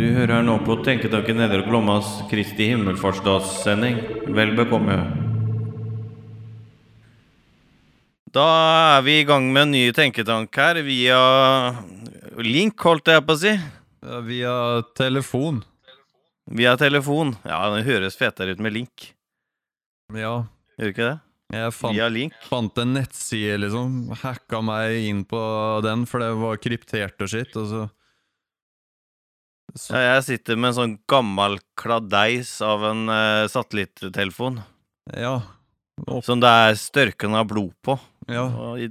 Du hører nå på Tenketanken Nedre Glommas Kristi himmelfartsdagssending. Vel bekomme. Da er vi i gang med en ny tenketank her via link, holdt jeg på å si. Via telefon. Via telefon. Ja, det høres fetere ut med link. Ja. Gjør ikke det? Jeg fant, Via link. fant en nettside, liksom. Hacka meg inn på den, for det var kryptert og skitt. Og så, så jeg sitter med en sånn gammel kladeis av en uh, satellittelefon. Ja. Opp, Som det er størken av blod på. ja. I,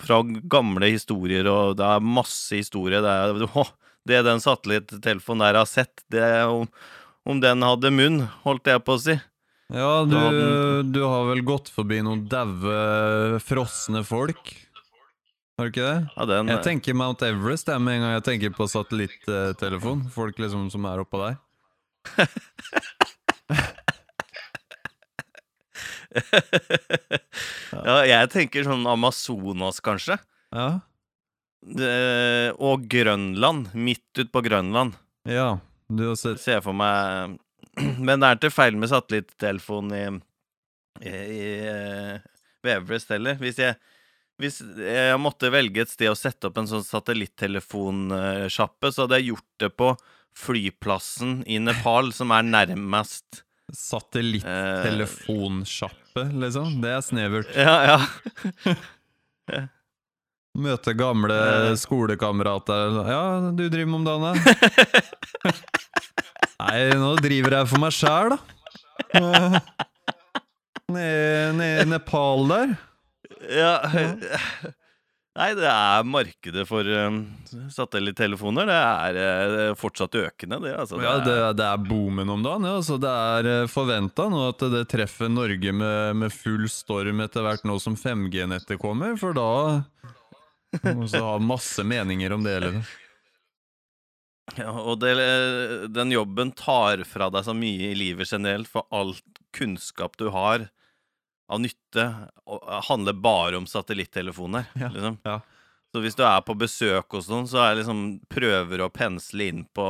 fra gamle historier, og det er masse historie. Det, er, det den satellittelefonen der har sett, det er om, om den hadde munn, holdt jeg på å si. ja du, du har vel gått forbi noen daue, frosne folk? Har du ikke det? Ja, den, Jeg tenker Mount Everest jeg, med en gang jeg tenker på satellittelefon. Folk liksom som er oppå der. ja, jeg tenker sånn Amazonas, kanskje. Ja. Det, og Grønland. Midt ut på Grønland. Ja. Du har sett Ser jeg for meg Men det er ikke feil med satellittelefon i, i, i eh, Everest heller. Hvis jeg, hvis jeg måtte velge et sted å sette opp en sånn satellitttelefonsjappe, så hadde jeg gjort det på flyplassen i Nepal, som er nærmest eh, Satellittelefonsjappe, liksom. Det er snevert. Ja, ja. Møte gamle Eh. skolekamerater. Ja, du driver med om dagen, da? Nei, nå driver jeg for meg sjæl, da. Eh, nede i Nepal der. Ja. Nei, det er markedet for um, satellittelefoner. Det er eh, fortsatt økende, det. Altså, Ja, det, er- det er boomen om dagen. Ja. Altså, det er forventa nå at det treffer Norge med, med full storm etter hvert nå som 5G-nettet kommer, for da må vi ha masse meninger om det. Eller? Ja, og det, den jobben tar fra deg så mye i livet generelt, for all kunnskap du har av nytte, handler bare om satellittelefoner. Ja, Liksom. ja. Så hvis du er på besøk hos noen, så er liksom prøver å pensle inn på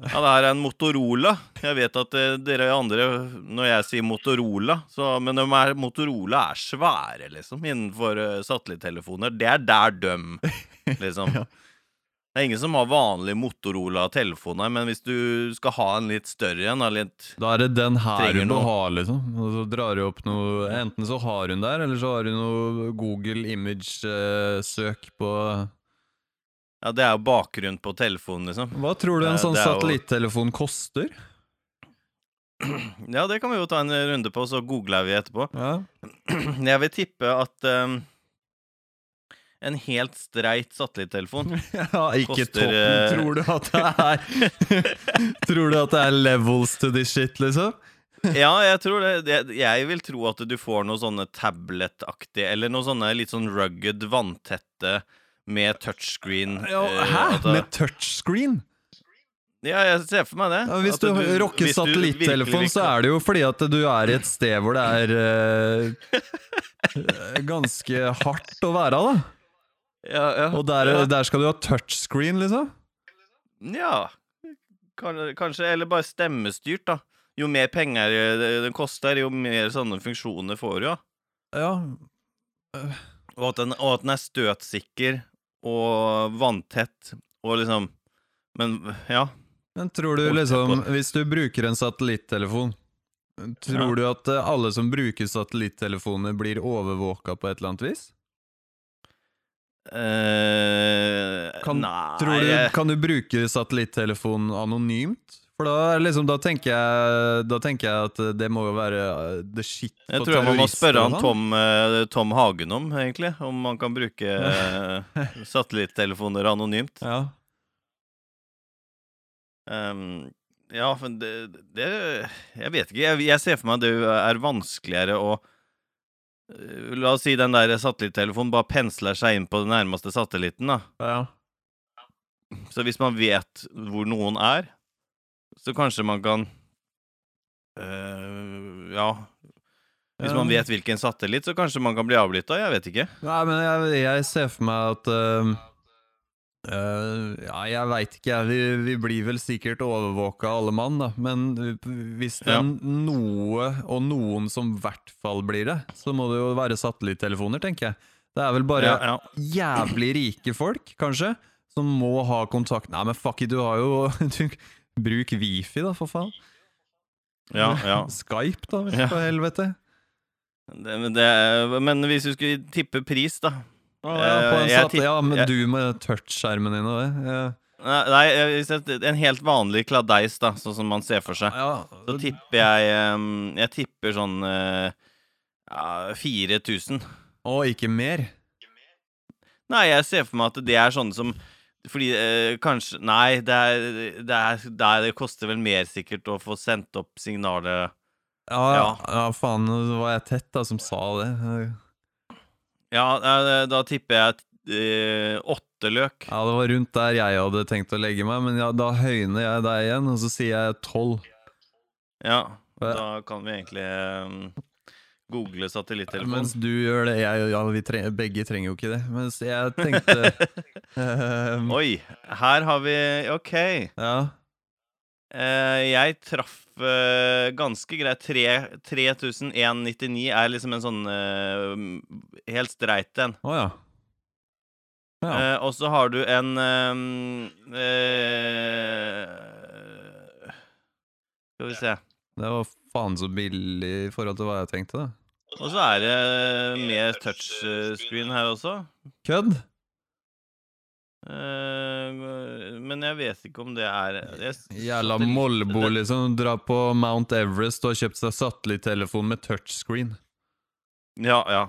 Ja, det her er en Motorola. Jeg vet at eh, dere andre, når jeg sier Motorola så, Men de er, Motorola er svære, liksom, innenfor uh, satellittelefoner. Det er der døm, liksom. Ja. Det er ingen som har vanlige Motorola-telefoner, men hvis du skal ha en litt større en, litt Da er det den her hun må ha, liksom. Og så drar du opp noe Enten så har hun der, eller så har hun noe Google image-søk på Ja, det er jo bakgrunn på telefonen, liksom. Hva tror du en Eh, sånn satellittelefon koster? Ja, det kan vi jo ta en runde på, så googler vi etterpå. Ja. Jeg vil tippe at um, en helt streit satellittelefon ja, ikke Koster, toppen. eh, Tror du at det er Tror du at det er levels to this shit, liksom? Ja, jeg tror det. Jeg vil tro at du får noe sånne tablet-aktige, eller noe sånne litt sånn rugged, vanntette med touchscreen. Ja, eh, hæ? det- Med touchscreen? Ja, jeg ser for meg det. Ja, hvis At du, rocker satellittelefon, så er det jo fordi at du er i et sted hvor det er uh, ganske hardt å være, da. Ja, ja, Og der, ja. der skal du ha touchscreen, liksom? Ja, kanskje, eller bare stemmestyrt, da. Jo mer penger det- den koster, jo mer sånne funksjoner får du, ja. Ja. Og at den, og at den er støtsikker og vanntett og liksom Men ja. Men tror du liksom, hvis du bruker en satellittelefon Tror Ja. du at eh, alle som bruker satellittelefoner, blir overvåka på et eller annet vis? Eh, Kan, nei tror du, kan du bruke satellittelefon anonymt? For da, liksom, da, tenker jeg, da tenker jeg at det må jo være eh, the shit Jeg på tror jeg man må spørre han. Tom, eh, Tom Hagen om, egentlig. Om man kan bruke satellittelefoner anonymt. Ja. Um, ja, men det, det Jeg vet ikke. Jeg, jeg ser for meg at det er vanskeligere å La oss si den der satellittelefonen bare pensler seg inn på den nærmeste satellitten, da. ja. Så hvis man vet hvor noen er, så kanskje man kan øh, Ja. Hvis man vet hvilken satellitt, så kanskje man kan bli avlytta. Jeg vet ikke. Nei, men jeg, jeg ser for meg at eh, Eh, ja, jeg veit ikke. Vi, vi blir vel sikkert overvåka alle mann, da. Men hvis det Ja. er noe, og noen som i hvert fall blir det, så må det jo være satellittelefoner, tenker jeg. Det er vel bare Ja, jævlig rike folk, kanskje, som må ha kontakt Nei, men fuck it, du har jo du, Bruk wifi, da, for faen. ja, ja. Skype, da, for helvete. Det, det, men hvis du skulle tippe pris, da Å, ja, på en sat- ja, men du med touchskjermen din og det. Ja. Nei, en helt vanlig kladeis, da, sånn som man ser for seg. Ja, Så tipper jeg ehm, Jeg tipper sånn eh, ja, 4000. og ikke mer. Nei, jeg ser for meg at det er sånne som Fordi eh, kanskje Nei, det, er, det, er, det, er, det koster vel mer sikkert å få sendt opp signalet Ja, ja. Ja. ja faen, det var jeg tett da som sa det. Ja, eh, da tipper jeg eh, åtte løk. Ja, det var rundt der jeg hadde tenkt å legge meg, men ja, da høyner jeg deg igjen, og så sier jeg tolv. Ja, da kan vi egentlig google satellittelefon. Mens du gjør det jeg, ja, vi trenger, Begge trenger jo ikke det. Mens jeg tenkte um, Oi, her har vi OK. Ja. Uh, jeg traff eh, ganske greit. 3199 er liksom en sånn uh, helt streit en. Oh, ja. Ja. Uh, og så har du en Skal vi se. Det var faen så billig i forhold til hva jeg tenkte, da. Og så er det mer touchscreen her også. Kødd? Eh, men jeg vet ikke om det er jeg, Jævla det- liksom. Dra på Mount Everest og har kjøpt seg satellittelefon med touchscreen. Ja, ja.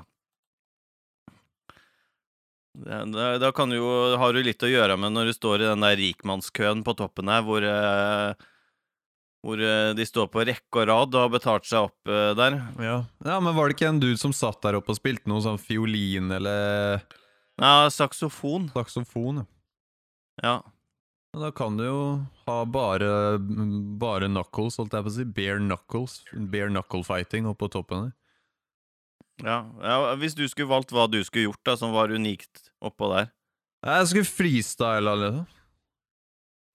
Da, da kan du jo, har du litt å gjøre med når du står i den der rikmannskøen på toppen her, hvor, eh, hvor eh, de står på rekke og rad og har betalt seg opp der. Ja. ja, men var det ikke en dude som satt der oppe og spilte noe sånn fiolin eller Ja, saksofon. saksofon? ja? Ja. Da kan du jo ha bare, bare knuckles, holdt jeg på å si. Bare knuckles. Bare knuckle fighting oppå toppen der. Ja. ja. Hvis du skulle valgt hva du skulle gjort, da, som var unikt oppå der. Jeg skulle freestyle, liksom.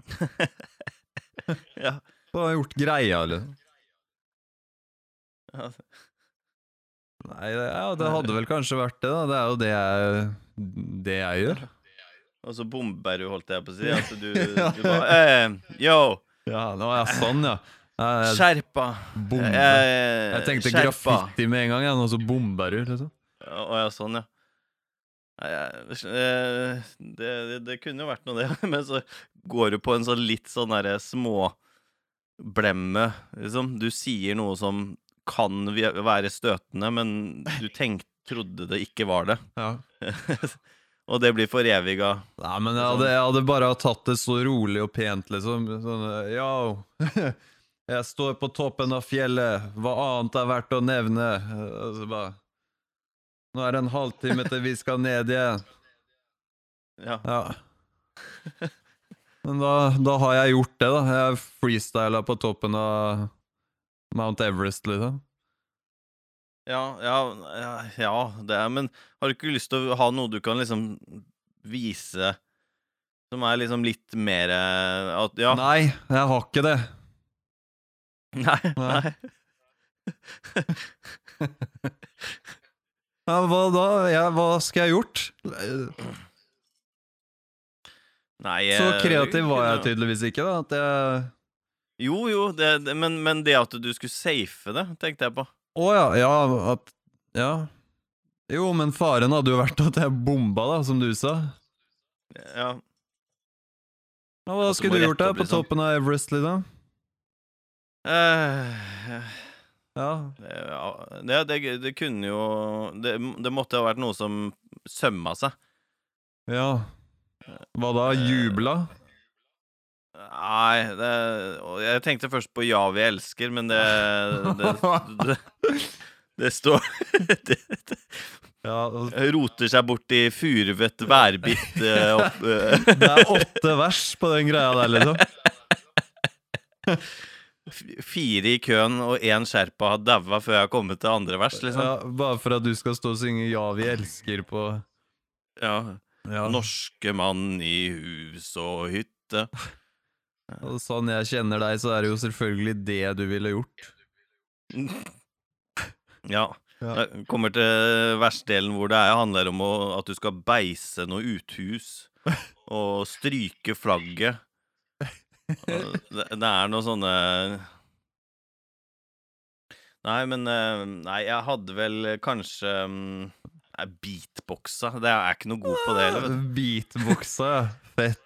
ja. Bare gjort greia, liksom. Nei, ja, det hadde vel kanskje vært det, da. Det er jo det jeg, det jeg gjør. Og så bomber du, holdt jeg på å si. Altså, du, du bare eh, Yo! Ja, nå er jeg sånn, ja. Jeg, Skjerpa! bombe. Jeg tenkte skjerpa. graffiti med en gang, og så bomber du, liksom. Å ja, sånn, ja. Jeg, det, det, det kunne jo vært noe, det. Men så går du på en sånn litt sånn derre småblemme, liksom. Du sier noe som kan være støtende, men du tenk, trodde det ikke var det. Ja. Og det blir foreviga. Nei, men jeg hadde, jeg hadde bare tatt det så rolig og pent, liksom. Sånn, Yo, Jeg står på toppen av fjellet, hva annet er verdt å nevne? Og så bare Nå er det en halvtime til vi skal ned igjen. Ja. Ja. Men da, da har jeg gjort det, da. Jeg freestyla på toppen av Mount Everest, liksom. Ja, ja, ja, ja, det er Men har du ikke lyst til å ha noe du kan liksom vise som er liksom litt mer eh, at, Ja. Nei, jeg har ikke det. Nei. Nei. Ja, hva da? Jeg, hva skal jeg ha gjort? nei Så eh, kreativ var jeg kunne- tydeligvis ikke, da. At jeg Jo, jo, det, det, men, men det at du skulle safe det, tenkte jeg på. Å ja, ja, at Ja. Jo, men faren hadde jo vært at jeg bomba, da, som du sa. Ja. Ja, hva At skulle du gjort da, på liksom. toppen av Everest, liksom? Eh, Ja. ja, det, det, det kunne jo det, det måtte ha vært noe som sømma seg. ja. Hva da? Jubla? Nei, det, jeg tenkte først på Ja, vi elsker, men det Det, det, det står det, Ja, og- roter seg bort i furvet værbitt eh, opp eh, det er åtte vers på den greia der, liksom. Fire i køen, og én sherpa har daua før jeg har kommet til andre vers, liksom. Ja, bare for at du skal stå og synge 'Ja, vi elsker' på Ja. Ja. Norske mann i hus og hytte. Og sånn jeg kjenner deg, så er det jo selvfølgelig det du ville gjort. Ja. Ja. Kommer til verstdelen hvor det er, handler om å, at du skal beise noe uthus og stryke flagget. Og Det, det er noe sånne Nei, men eh, Nei, jeg hadde vel kanskje mm, Nei, beatboxa. Det er jeg er ikke noe god på det heller. Beatboxa. Fett.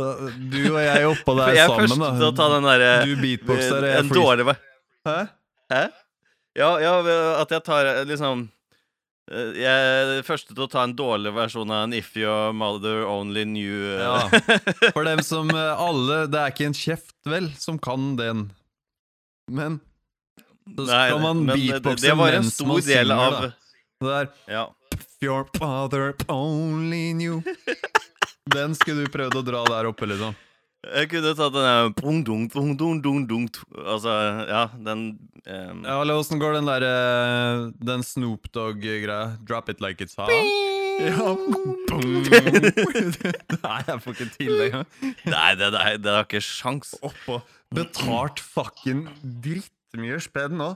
Så Du og jeg oppå der jeg er først sammen, til å ta den derre Du beatboxer, jeg En dårlig Hæ? Hæ? Ja, ja, at jeg tar eh, liksom eh, Jeg er første til å ta en dårlig versjon av en If Your Mother Only Knew eh, Ja. For dem som eh, alle Det er ikke en kjeft, vel, som kan den. Men så Nei, man beatboxe det- Det var en stor del synger, av da. Det der Ja. If your father only knew Den skulle du prøvd å dra der oppe, liksom. Jeg kunne tatt den der Altså, ja, den um... Ja, eller åssen går den der eh, Den Snoop Dogg-greia? Drop it like it's hot. Ja. Nei, jeg får ikke til det engang. Nei, det, det, det har ikke sjans. Oppå betalt fucking drittmye spenn nå.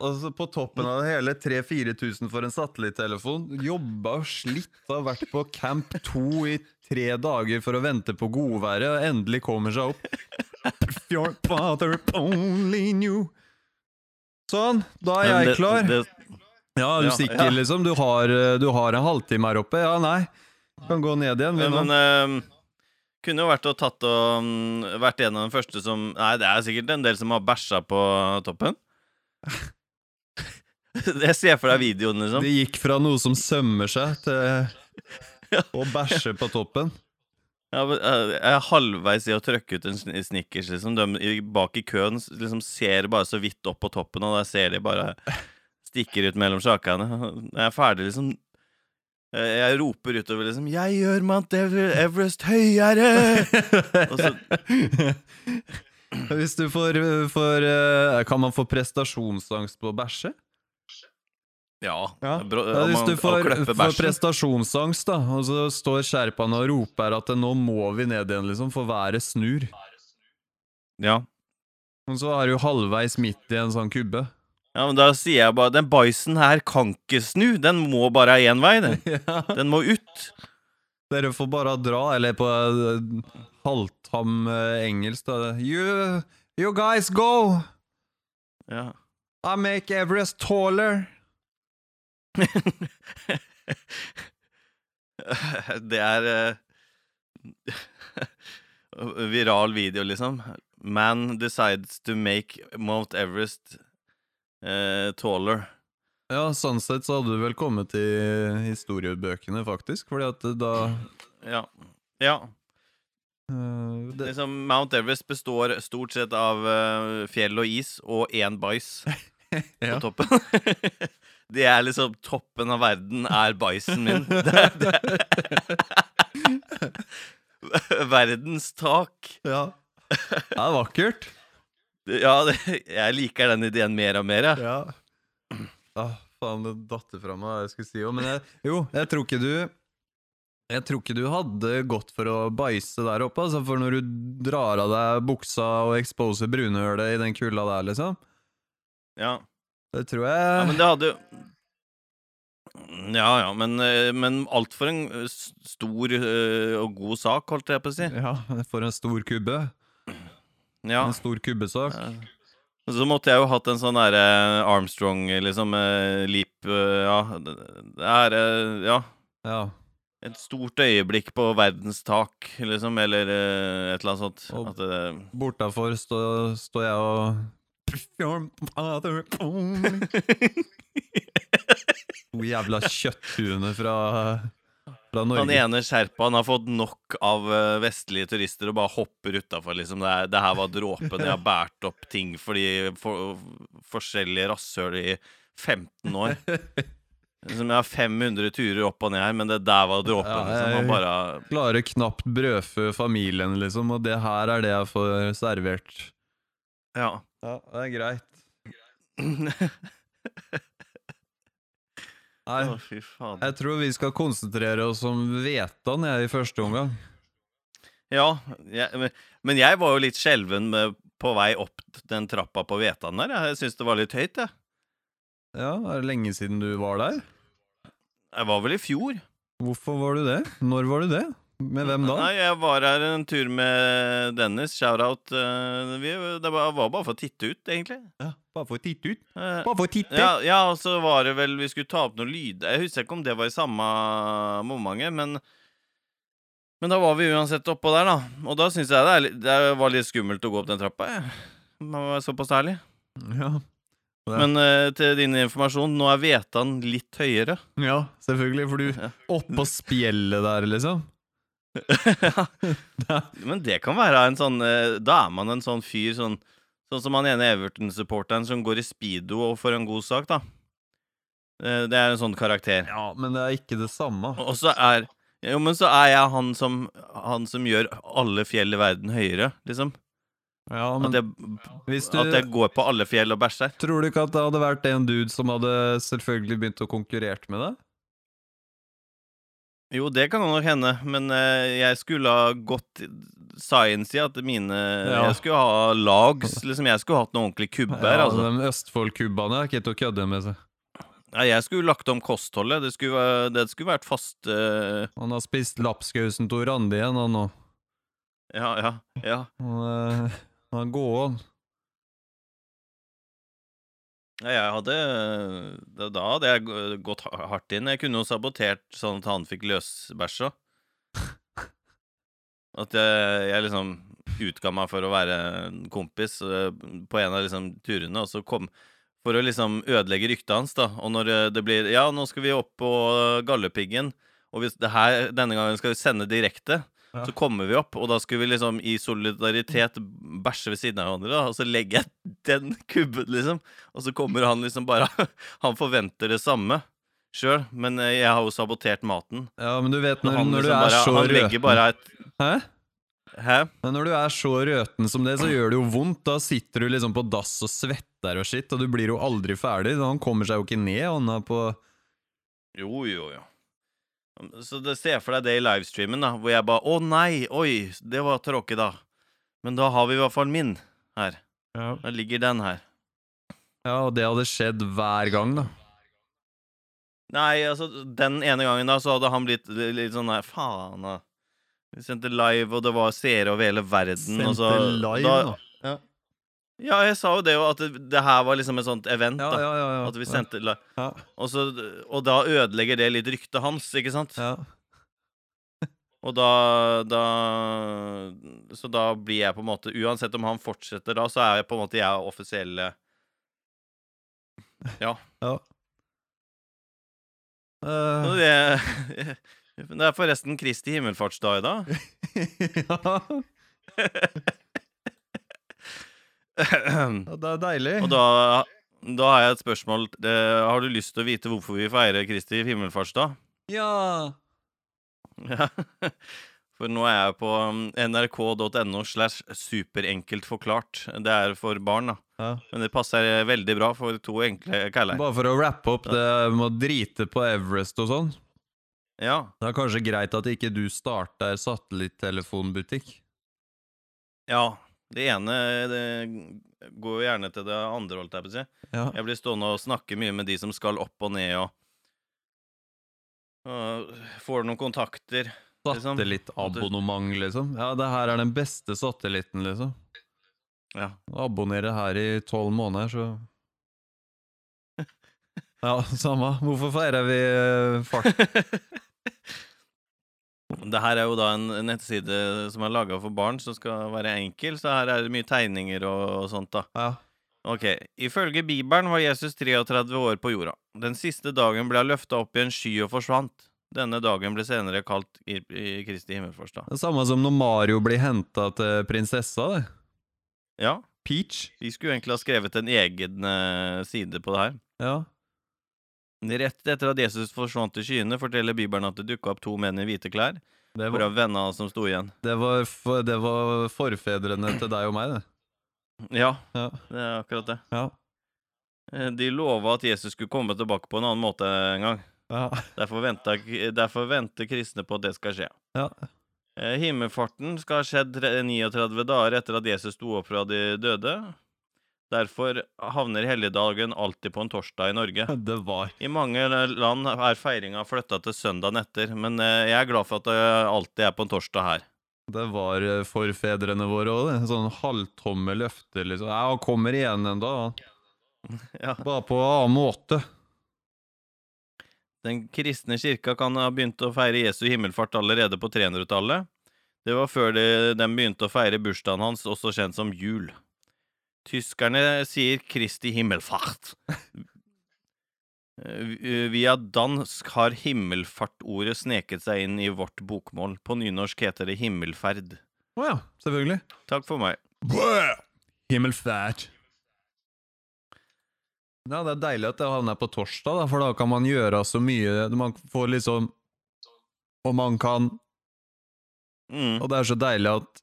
Altså På toppen av det hele 3000-4000 for en satellittelefon. Jobba og slitt og vært på Camp 2 i tre dager for å vente på godværet, og endelig kommer seg opp. Your father only knew. Sånn, da er jeg klar. Ja, er du er sikker, liksom? Du har, eh, du har en halvtime her oppe? Ja, nei. Kan gå ned igjen. Men kunne jo vært og tatt og mm, vært en av de første som Nei, det er sikkert en del som har bæsja på toppen. Jeg ser for deg videoen, liksom. Det gikk fra noe som sømmer seg, til å bæsje på toppen. Ja, eh, Jeg er halvveis i å trykke ut en sn- snickers, liksom. De bak i køen liksom ser bare så vidt opp på toppen, og der ser de bare stikker ut mellom sjakene. Jeg er ferdig, liksom Jeg roper utover, liksom 'Jeg gjør Mount Everest høyere!' Og så Hvis du får, får eh, Kan man få prestasjonsangst på å bæsje? Ja. Ja. Ja, hvis man- du får, får prestasjonsangst, da, og så står sherpaen og roper at nå må vi ned igjen, liksom, for været snur. Ja. Og så er du halvveis midt i en sånn kubbe. Ja, men da sier jeg bare 'Den bæsjen her kan ikke snu. Den må bare ha én vei, den. ja. Den må ut'. Dere får bare dra, eller på eh, halvtam eh, engelsk, da. You, you guys go! Ja. I make Everest taller! Det er uh, Viral video, liksom. Man decides to make Mount Everest eh, taller. Ja, sånn sett så hadde du vel kommet i historiebøkene, faktisk, fordi at da Ja. ja. Uh, det, Liksom, Mount Everest består stort sett av uh, fjell og is og én bæsj på toppen. Det er liksom toppen av verden, er bæsjen min. Det det er. Verdens tak. Ja. Det er vakkert. Ja, det, jeg liker den ideen mer og mer, jeg. Ja. Ah, faen, det datt fra meg hva jeg skulle si òg. Men jeg, jo, jeg tror ikke du Jeg tror ikke du hadde gått for å bæsje der oppe. Altså, for når du drar av deg buksa og exposer brunhølet i den kulda der, liksom Ja. Det tror jeg Ja, men det hadde jo Ja, ja, men, men alt for en eh, stor eh, og god sak, holdt jeg på å si. Ja, for en stor kubbe. Ja. En stor kubbesak. Eh, Så måtte jeg jo hatt en sånn derre Armstrong, liksom, eh, leap eh, Ja, det er eh, Ja. Ja. Et stort øyeblikk på verdens tak, liksom, eller eh, et eller annet sånt. Og- At det, Bortafor står stå jeg og To jævla kjøtthuene fra Han ene sherpaen har fått nok av eh, vestlige turister og bare hopper utafor. Liksom. Det, det her var dråpen. Jeg har båret opp ting for de for, forskjellige rasshøl i 15 år. Liksom, jeg har 500 turer opp og ned her, men det der var dråpen. Ja, Liksom. jeg- bare Klarer knapt brødfø familien, liksom, og det her er det jeg får servert. Ja. Ja, det er greit. Nei, Å, fy fader. jeg tror vi skal konsentrere oss om Vetan i første omgang. Ja, jeg, men- jeg var jo litt skjelven med- på vei opp den trappa på Vetan der. Jeg syns det var litt høyt, jeg. Ja, er det lenge siden du var der? Jeg var vel i fjor. Hvorfor var du det? Når var du det? Med hvem da? Nei, jeg var her en tur med Dennis. Shout-out. eh, Det var bare for å titte ut, egentlig. Ja, bare for å titte ut. Eh, Bare for å titte! Ja, ja, og så var det vel Vi skulle ta opp noen lyder. Jeg husker ikke om det var i samme momentet, men Men da var vi uansett oppå der, da. Og da syns jeg det, litt, det var litt skummelt å gå opp den trappa. Jeg. Man var såpass ærlig. Ja. Det. Men uh, til din informasjon, nå er Vetan litt høyere. ja, selvfølgelig, for du. Oppå spjeldet der, liksom. Men det kan være en sånn eh, Da er man en sånn fyr sånn Sånn som han ene Everton-supporteren som går i speedo og får en god sak, da. Eh, Det er en sånn karakter. Ja, men det er ikke det samme. Og så er Jo, men så er jeg han som Han som gjør alle fjell i verden høyere, liksom. Ja, men At jeg, du at jeg går på alle fjell og bæsjer. Tror du ikke at det hadde vært en dude som hadde selvfølgelig begynt å konkurrere med deg? Jo, det kan nok hende, men eh, jeg skulle ha gått Science i at mine Ja. Jeg skulle ha lags, liksom. Jeg skulle hatt noen ordentlige kubber. Ja, altså. De Østfold-kubbene er ikke til å kødde med seg. Nei, jeg skulle lagt om kostholdet. Det skulle, væ- det skulle vært fast eh, Han har spist lapskausen til Randi igjen, han nå. Ja, ja, ja. Han, eh, han går an. Jeg hadde da, da hadde jeg gått hardt inn. Jeg kunne jo sabotert sånn at han fikk løsbæsja. At jeg, jeg liksom utga meg for å være en kompis eh, på en av liksom turene, og så kom For å liksom ødelegge ryktet hans, da. Og når eh, det blir Ja, nå skal vi opp på eh, Galdhøpiggen, og hvis det her denne gangen skal vi sende direkte. Så kommer vi opp, og da skulle vi liksom i solidaritet bæsje ved siden av hverandre, og så legger jeg den kubben, liksom. Og så kommer han liksom bare Han forventer det samme sjøl, men eh, jeg har jo sabotert maten. Ja, men du vet når, han når du liksom er bare, så Han legger røten bare et Hæ? Hæ? Men når du er så røten som det, så gjør det jo vondt. Da sitter du liksom på dass og svetter og skitt, og du blir jo aldri ferdig. Han kommer seg jo ikke ned, han er på Jo, jo, jo. Så det, ser for deg det i livestreamen, da, hvor jeg bare Å nei, oi, det var tråkig, da. Men da har vi i hvert fall min her. Ja. Da ligger den her. ja, og det hadde skjedd hver gang, da. Nei, altså, den ene gangen da, så hadde han blitt litt sånn der Faen, da. Vi sendte live, og det var seere over hele verden, og så Sendte live, da, da. Ja, jeg sa jo det jo, at det, det her var liksom et sånt event, da. ja, ja. ja. At vi sendte ja. Og, så, og da ødelegger det litt ryktet hans, ikke sant? ja. Og da, da Så da blir jeg på en måte Uansett om han fortsetter da, så er jeg på en måte jeg offisielle Ja. ja. Og Eh, det, det er forresten Kristi himmelfartsdag i dag. ja. det er deilig. Og da, da har jeg et spørsmål. Det, Har du lyst til å vite hvorfor vi feirer Kristi himmelfartsdag? Ja. Ja. For nå er jeg på um, nrk.no slash superenkelt forklart. Det er for barn, da. ja. Men det passer veldig bra for to enkle kaller. Bare for å rappe opp det med å drite på Everest og sånn. Ja. Det er kanskje greit at ikke du starter satellittelefonbutikk. ja. Det ene det går jo gjerne til det andre, holdt jeg på å si. Ja. Jeg blir stående og snakke mye med de som skal opp og ned, og, og får noen kontakter. liksom. Satellittabonnement, liksom. Ja, det her er den beste satellitten, liksom. Ja. Abonnere her i tolv måneder, så Ja, samme. Hvorfor feirer vi eh, fart? Det her er jo da en nettside som er laga for barn, som skal være enkel, så her er det mye tegninger og, og sånt, da. Ja. Ok, Ifølge Bibelen var Jesus 33 år på jorda. Den siste dagen ble han løfta opp i en sky og forsvant. Denne dagen ble senere kalt i, i Kristi himmelforstad. Det samme som når Mario blir henta til prinsessa, det. Ja, Peach. vi skulle egentlig ha skrevet en egen eh, side på det her. Ja. Rett etter at Jesus forsvant i skyene, forteller Bibelen at det dukka opp to menn i hvite klær, Det hvorav var, vennene som sto igjen. det, var for, det var forfedrene til deg og meg, det. Ja, Ja. det er akkurat det. Ja. Eh, De lova at Jesus skulle komme tilbake på en annen måte en gang. Ja. Derfor venter, derfor venter kristne på at det skal skje. ja. Eh, Himmelfarten skal ha skjedd 39 dager etter at Jesus sto opp fra de døde. Derfor havner helligdagen alltid på en torsdag i Norge. Det var I mange land er feiringa flytta til søndagen etter, men eh, jeg er glad for at det alltid er på en torsdag her. Det var eh, forfedrene våre òg, det. Sånn halvtomme løfter, liksom. Ja, han kommer igjen en dag, han. Ja. Bare på en annen måte. Den kristne kirka kan ha begynt å feire Jesu himmelfart allerede på 300-tallet. Det var før de, de begynte å feire bursdagen hans, også kjent som jul. Tyskerne sier Kristi himmelfart. Eh, Via dansk har himmelfartordet sneket seg inn i vårt bokmål. På nynorsk heter det himmelferd. Å ja, selvfølgelig. Takk for meg. Himmelfært. Ja, det er deilig at det havner på torsdag, da, for da kan man gjøre så mye Man får liksom Og man kan Mm. Og det er så deilig at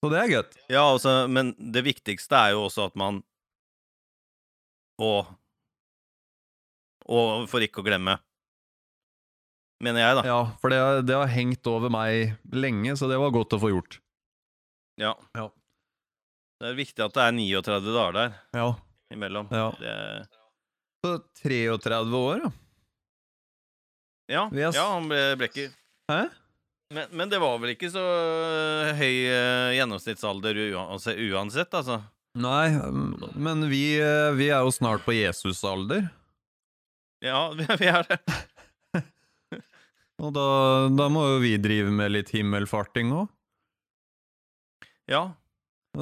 Så det er godt. Ja, altså, men det viktigste er jo også at man Og Og for ikke å glemme Mener jeg, da. Ja, for det, det har hengt over meg lenge, så det var godt å få gjort. Ja. Ja. Det er viktig at det er 39 dager der Ja. imellom. ja. Det, Så 33 år, ja. ja, er ja, han ble, blekker. Hæ? Men, men det var vel ikke så øh, høy øh, gjennomsnittsalder uansett, uansett, altså. Nei, men vi, eh, vi er jo snart på Jesus-alder. Ja, vi, er det. Og da, da må jo vi drive med litt himmelfarting òg. Ja.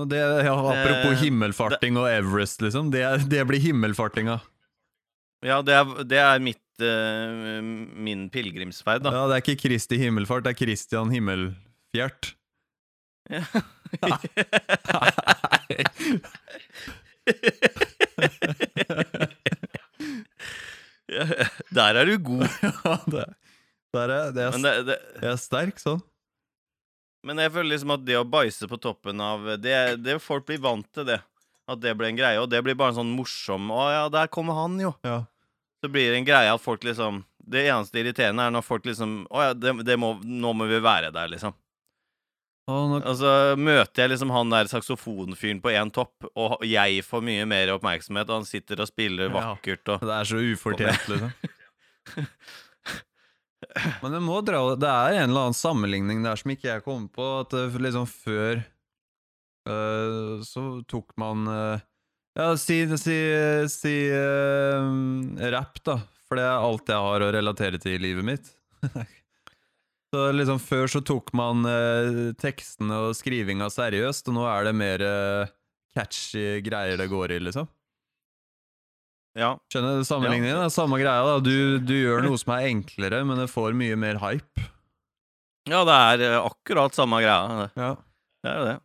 Det, ja, apropos Eh, himmelfarting og Everest, liksom. Det, det blir himmelfartinga. ja det, er, det er mitt uh, min pilegrimsferd, da. Ja, det er ikke Kristi himmelfart, det er Kristian Himmelfjert. Ja. Ja, Der er du god. ja, det, der er, det, er, det, det, jeg er sterk sånn. men jeg føler liksom at det å bæsje på toppen av det, det Folk blir vant til det. At det blir en greie. Og det blir bare en sånn morsom Å ja, der kommer han, jo. Ja. Så blir det en greie at folk liksom Det eneste irriterende er når folk liksom Å ja, det, det må, nå må vi være der, liksom. Og så møter jeg liksom han der saksofonfyren på én topp, og jeg får mye mer oppmerksomhet, og han sitter og spiller vakkert og det er så ufortjent, liksom. Men det må dra Det er en eller annen sammenligning der som ikke jeg kommer på. At liksom før eh, så tok man eh, Ja, si, si, si eh, rapp, da. For det er alt jeg har å relatere til i livet mitt. så liksom Før så tok man eh, tekstene og skrivinga seriøst, og nå er det mer eh, catchy greier det går i, liksom. Ja. Skjønner sammenligningen? Det er samme greia. da du, du gjør noe som er enklere, men det får mye mer hype. ja, det er eh, akkurat samme greia. Det, Ja. det er jo det.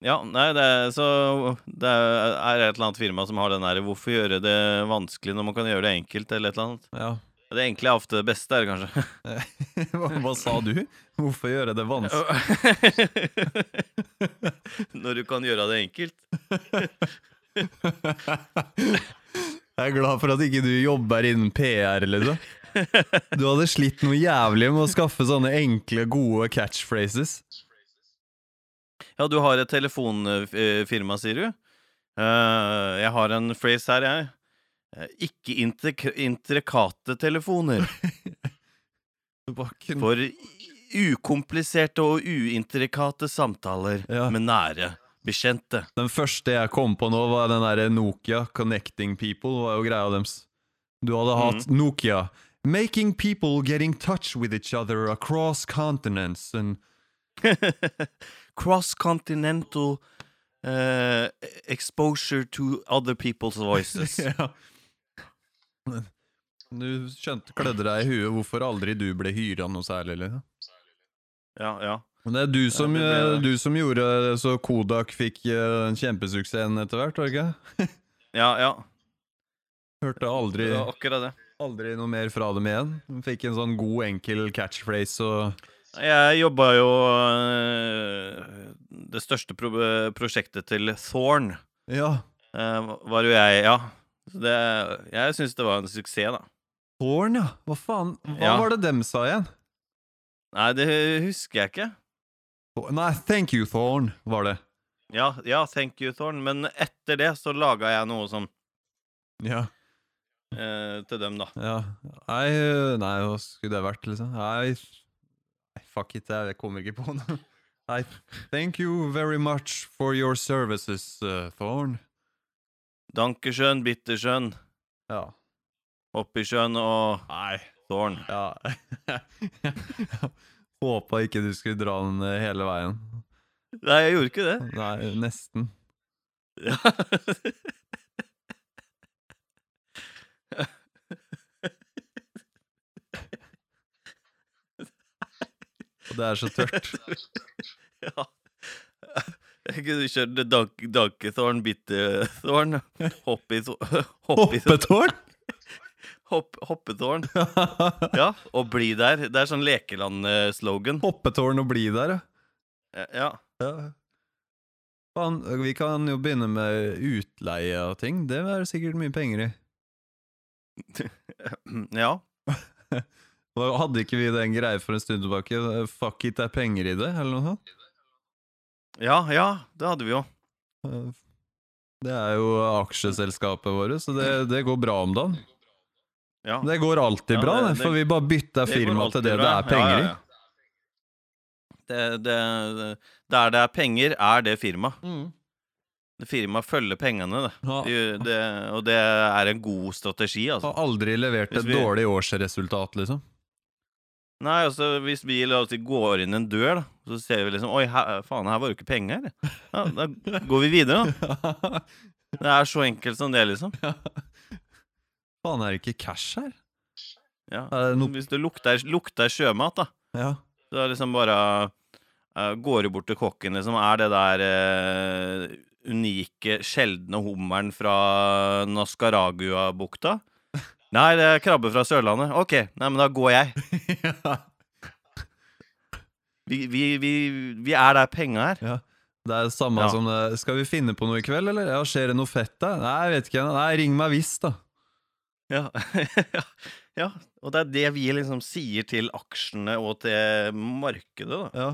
Ja, nei, det er, så det er et eller annet firma som har den derre 'Hvorfor gjøre det vanskelig når man kan gjøre det enkelt?' eller et eller annet. ja. Det enkle er ofte det beste, er det kanskje. hva, hva sa du? Hvorfor gjøre det vanskelig? Når du kan gjøre det enkelt. Jeg er glad for at ikke du jobber innen PR, liksom. Du hadde slitt noe jævlig med å skaffe sånne enkle, gode catchphrases. Ja, du har et telefonfirma, sier du? Eh, jeg har en phrase her, jeg. Eh, ikke intrikate telefoner. For ukompliserte og uintrikate samtaler Ja. med nære bekjente. Den første jeg kom på nå, var den der Nokia Connecting People. var jo greia deres. Du hadde hatt Nokia. Making people get in touch with each other across continents and Cross-continental uh, exposure to other people's voices. ja. Du skjønte, klødde deg i huet hvorfor aldri du ble hyra noe særlig. Liksom. Ja, ja. Men det er du som, det ble eh, du som gjorde så Kodak fikk eh, den kjempesuksessen etter hvert, var det ikke? Ja, ja. Hørte aldri, Det akkurat det. aldri noe mer fra dem igjen. Fikk en sånn god, enkel catchphrase og Jeg jobba jo eh, Det største pro prosjektet til Thorn Ja. eh, var jo jeg, ja. Så det, jeg syns det var en suksess, da. Thorn, ja. Hva faen? Hva Ja. var det dem sa igjen? Nei, det husker jeg ikke. Nei, Thank you, Thorn, var det. Ja, ja, thank you, Thorn. Men etter det så laga jeg noe sånn Ja. eh, til dem, da. ja. Nei, øh, nei, hva skulle det vært, liksom? Nei, fuck it, jeg kommer ikke på noe. Nei, thank you very much for your services, uh, Thorn. Dankersjøen, Bittersjøen, Ja. Oppiskjønn og Nei. Thorn. Ja. Håpa ikke du skulle dra den eh, hele veien. Nei, jeg gjorde ikke det. Nei, nesten. Ja. Og det er så tørt. ja. Jeg kunne kjørt dank, bittetårn. Hoppi Hoppetårn? hopp, hoppetårn. Ja, og bli der. Det er sånn lekeland-slogan. Hoppetårn og bli der, Ja. ja. ja. Vi kan jo begynne med utleie av ting. Det er sikkert mye penger i. ja. Hadde ikke vi den greia for en stund tilbake? Fuck it, det er penger i det, eller noe sånt? Ja, ja, det hadde vi jo. Det er jo aksjeselskapet vårt, så det, det går bra om dagen. Ja. Det går alltid Ja, bra, det- det, for vi bare bytter firma til det bra. det er penger ja, ja, ja. Det, der det er penger, er det firma. Mm. Firmaet følger pengene, det. Ja. Det- det. Og det er en god strategi, altså. Har aldri levert et vi- dårlig årsresultat, liksom. Nei, altså, hvis vi la oss si, går inn en dør, da, så ser vi liksom Oi, her, faen, her var jo ikke penger. Ja, da går vi videre, da. Det er så enkelt som det, liksom. Faen, er det ikke cash her? Ja. Hvis det lukter, lukter sjømat, da, Ja. så er det liksom bare uh, Går du bort til kokken, liksom Er det der uh, unike, sjeldne hummeren fra Nascaragua-bukta? Nei, det er krabbe fra Sørlandet. Ok, nei, men da går jeg. Vi, vi, vi, vi er der penga er. ja. Det er det samme Ja. som det. Skal vi finne på noe i kveld, eller? Ja, Skjer det noe fett da? Nei, jeg vet ikke. Nei, ring meg hvis, da. Ja. ja. Og det er det vi liksom sier til aksjene og til markedet, da. Ja.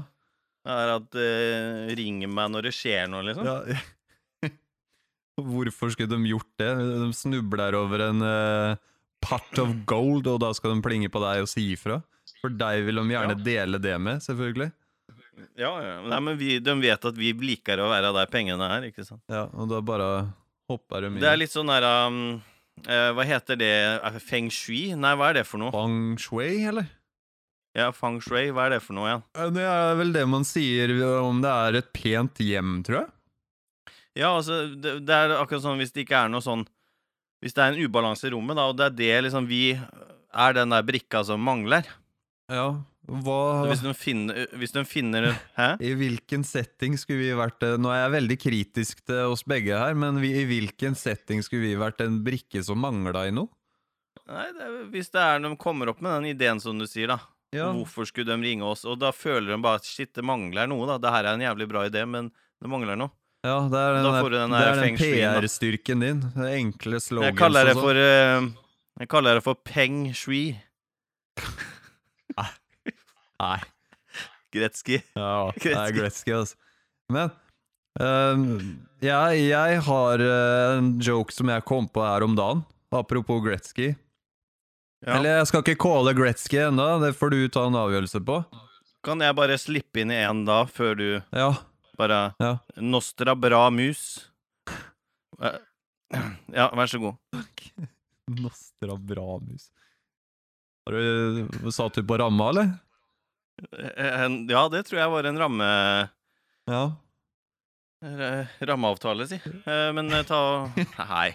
Det er at eh, ring meg når det skjer noe, liksom. ja. Hvorfor skulle de gjort det? De snubler over en eh, pot of gold, og da skal de plinge på deg og si ifra. For deg vil de gjerne dele det med, selvfølgelig. Ja, ja. Nei, men vi, de vet at vi liker å være der pengene er, ikke sant. Ja, og da bare hopper de inn. Det er litt sånn der um, uh, Hva heter det? Feng shui? Nei, hva er det for noe? Feng shui, eller? Ja, feng shui, hva er det for noe igjen? Ja, Det er vel det man sier om det er et pent hjem, tror jeg. Ja, altså, det, det er akkurat sånn hvis det ikke er noe sånn Hvis det er en ubalanse i rommet, da, og det er det liksom vi er den der brikka som mangler Ja, Så hva Hvis de finner, hvis de finner Hæ? I hvilken setting skulle vi vært eh, Nå er jeg veldig kritisk til oss begge her, men vi, i hvilken setting skulle vi vært en brikke som mangla i noe? Nei, det er, hvis det er de kommer opp med den ideen som du sier, da. Ja, Hvorfor skulle de ringe oss? Og da føler de bare at shit, det mangler noe, da. Det her er en jævlig bra idé, men det mangler noe. Ja det er den, der- den der den. PR-styrken din. Det enkle slogans Jeg kaller det for eh, Jeg kaller det for peng shui. Nei. Gretzky. Ja, det er Gretzky. Gretzky, altså. Men ehm, jeg, jeg har eh, en joke som jeg kom på her om dagen, apropos Gretzky. Ja. Eller jeg skal ikke calle Gretzky ennå, det får du ta en avgjørelse på. Kan jeg bare slippe inn i én da, før du Ja, bare ja. Nostra bra mus. Eh, Ja, vær så god. Nostra bra mus. Har du Satt du på ramma, eller? Eh, Ja, det tror jeg var en ramme Ja. eh, rammeavtale, si. Eh, Men eh, ta Hei.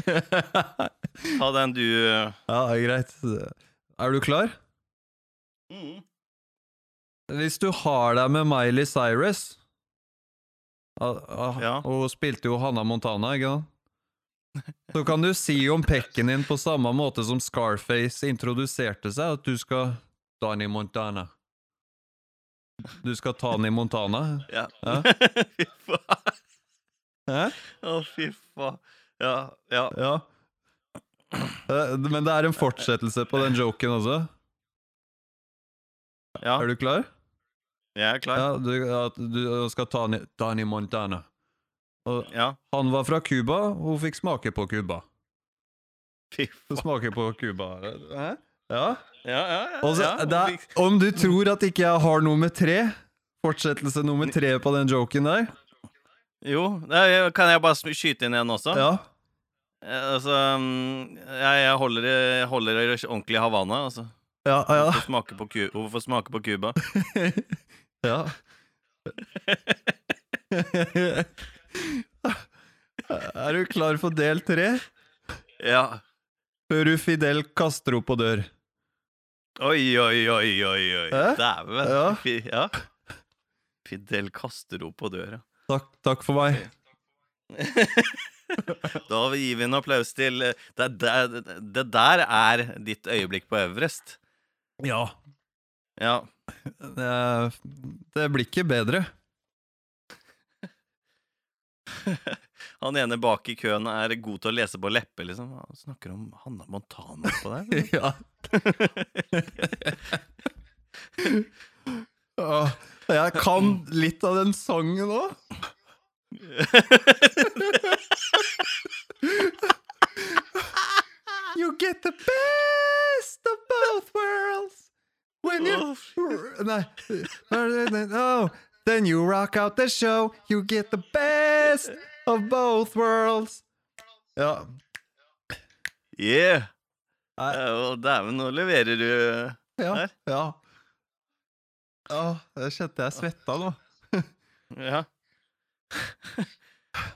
ta den du eh. ja, det greit. Er du klar? mm. Hvis du har deg med Miley Cyrus Ja. Og hun spilte jo Hannah Montana, ikke sant? Så kan du si om pekken din på samme måte som Scarface introduserte seg, at du skal Danny Montana. Du skal ta den i Montana? Ja. Ja. fy faen. Hæ? Å, fy faen. Ja, ja. Ja. Eh, Men det er en fortsettelse på den joken også. Ja, Er du klar? Jeg er klar. Ja, du, at du skal ta Ni- Tony Montana. Og Ja. han var fra Cuba, og hun fikk smake på Cuba. Smake på Cuba. Hæ? Ja. Ja, ja, ja. Og så, det er, om du tror at ikke jeg har nummer tre, fortsettelse nummer tre på den joken der Jo, kan jeg bare skyte inn en også? Ja. Eh, Altså, mm, jeg, jeg holder jeg holder ordentlig i Havana, altså. Ja, ja. Hun hvorfor smake på Cuba? ja. Er du klar for del tre? Ja. Hører du Fidel Castro på dør. Oi, oi, oi, oi, oi. Hæ? Dæven. Ja. Ja. Fidel Castro på døra. Takk, takk for meg. Da gir vi en applaus til eh, det, det, det der er ditt øyeblikk på Everest. Ja. Ja. Det, det blir ikke bedre. Han ene bak i køen er god til å lese på leppe, liksom. Han snakker om Hanna Montana på der. Ja. Åh, Jeg kan litt av den sangen òg. You get the best of both worlds when you. Oh, then you rock out the show. You get the best of both worlds. Ja. Yeah! Å, Dæven, nå leverer du Ja. Her. ja. Ja, jeg kjente jeg svetta nå. Ja.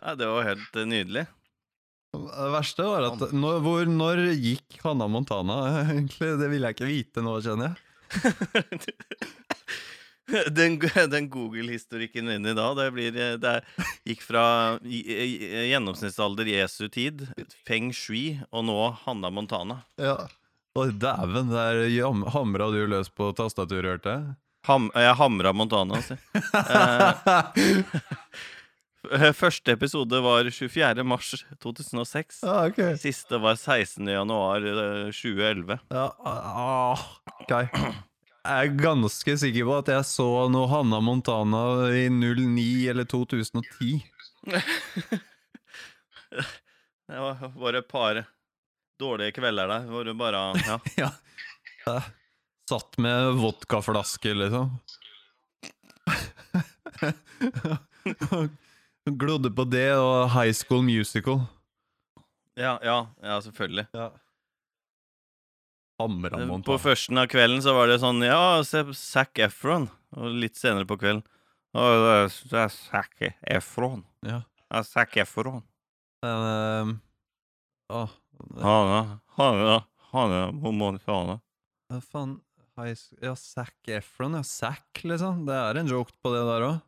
ja det var helt eh, nydelig. Det verste var at når, hvor, når gikk Hanna Montana, egentlig? Det vil jeg ikke vite nå, kjenner jeg. Den, den Google-historikken din i dag, det blir eh, Det er- gikk fra gjennomsnittsalder Jesu tid, feng shui, og nå Hanna Montana. Ja. Oi, dæven, der hamra du løs på tastaturet, hørte jeg. Ham, jeg hamra Montana, altså. Eh, Første episode var 24. mars 2006. Ja, ok. Siste var 16. januar eh, 2011. Ja, ah, ok. Jeg er ganske sikker på at jeg så noe Hanna Montana i 09 eller 2010. Det var bare et par dårlige kvelder der hvor du bare Ja. Ja. Satt med vodkaflaske, liksom. Glodde på det og High School Musical. Ja, ja, ja selvfølgelig. Ja. Hamra Eh, På førsten av kvelden så var det sånn Ja, se Zac Efron. Og litt senere på kvelden Å, det er, er Zac Efron. Ja. Ja, Zac Efron. Men ehm, åh, Han er Han er Han er Montana. Hva faen High Ja, Zac Efron, ja. Zac, liksom. Det er en joke på det der òg.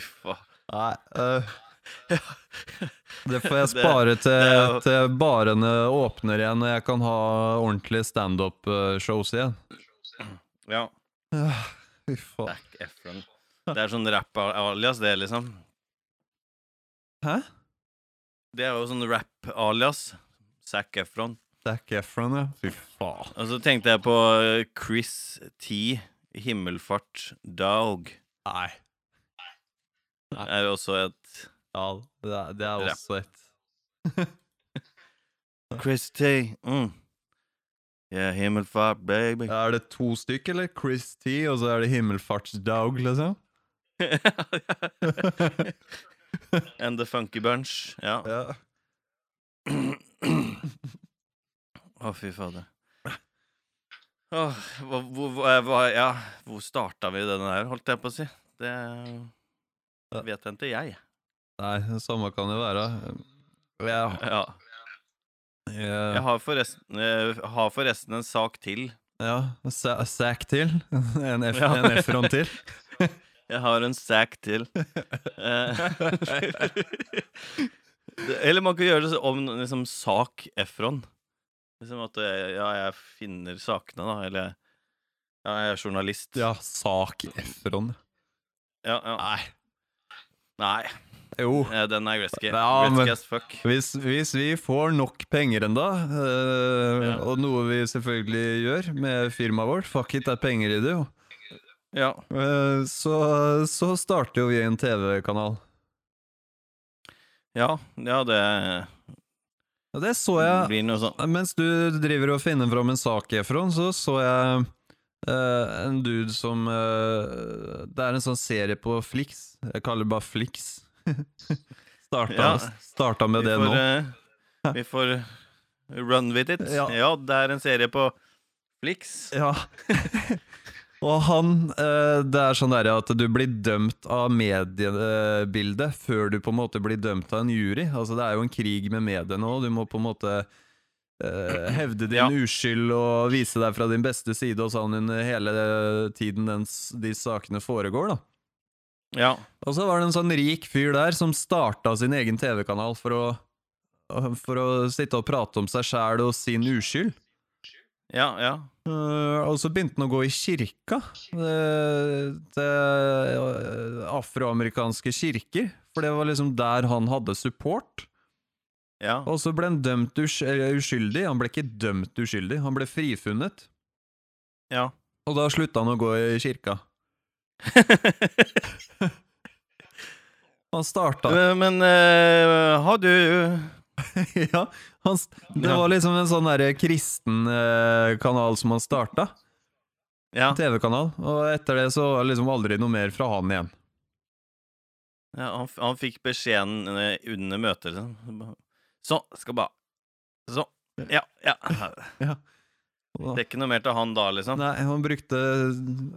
Faen. Nei øh, Det får jeg spare til, til barene åpner igjen, og jeg kan ha ordentlige standup-shows igjen. Ja, Øh, Fy faen. Zac Efron. Det er sånn rap-alias, det, liksom. Hæ? Det er jo sånn rap-alias. Zac Efron. Zac Efron, ja. Fy faen. Og så tenkte jeg på eh, Chris T. Himmelfart Dog. Nei. Det er jo også et Ja, det er, det er også et Chris T. Mm. Yeah, Himmelfart, baby. Er det to stykker, eller? Chris T, og så er det Himmelfartsdog, liksom? And The Funky Bunch. Ja. Ja. Å, fy fader. Åh, hva, hvor, hva, hva- ja, hvor starta vi den der, holdt jeg på å si? Det vet jeg ikke, jeg. Nei, det samme kan det være. Ja. Ja. Ja, Jeg har forresten, jeg har forresten en sak til. ja. Sa- Zac til. En, F, Ja. en til. Jeg har en sak til. Eh, Eller man kan gjøre det om liksom sak Efron. Liksom at eh, ja, jeg finner sakene, da. Eller ja, jeg er journalist. Ja, sak Efron. Ja, ja. Nei. Nei. Jo. Den er risky. Ja, risky as fuck. Hvis, hvis vi får nok penger enda, øh, Ja. og noe vi selvfølgelig gjør med firmaet vårt, fuck it, det er penger i det jo, Ja. Eh, så, så starter jo vi en TV-kanal. Ja, ja, det Og det så jeg sånn. Mens du driver og finner fram en sak, Efron, så så jeg uh, en dude som uh, Det er en sånn serie på Flix. Jeg kaller det bare Flix. starta, Ja. starta med vi det får, nå. Uh, vi får run with it. Ja. Ja. det er en serie på Flix. Ja. Og han eh, Det er sånn der at du blir dømt av mediebildet før du på en måte blir dømt av en jury. Altså Det er jo en krig med mediene nå. Du må på en måte eh, hevde din Ja. uskyld og vise deg fra din beste side og sånn under hele tiden den, de sakene foregår. da Ja. Og så var det en sånn rik fyr der som starta sin egen TV-kanal for For å sitte og prate om seg sjæl og sin uskyld. Ja, ja. Uh, og så begynte han å gå i kirka. Uh, til afroamerikanske kirker. For det var liksom der han hadde support. Ja. Og så ble han dømt us uskyldig. Han ble ikke dømt uskyldig, han ble frifunnet. ja. Og da slutta han å gå i kirka. Han starta Eh, Men uh, har du Ja, han, det var liksom en sånn der kristen eh, kanal som han starta. Ja. TV-kanal. Og etter det så var det liksom aldri noe mer fra han igjen. ja han, han fikk beskjeden eh, under møtet, liksom. Så, skal bare Så. Ja, ja. ja. Det er ikke noe mer til han da, liksom. Nei, han brukte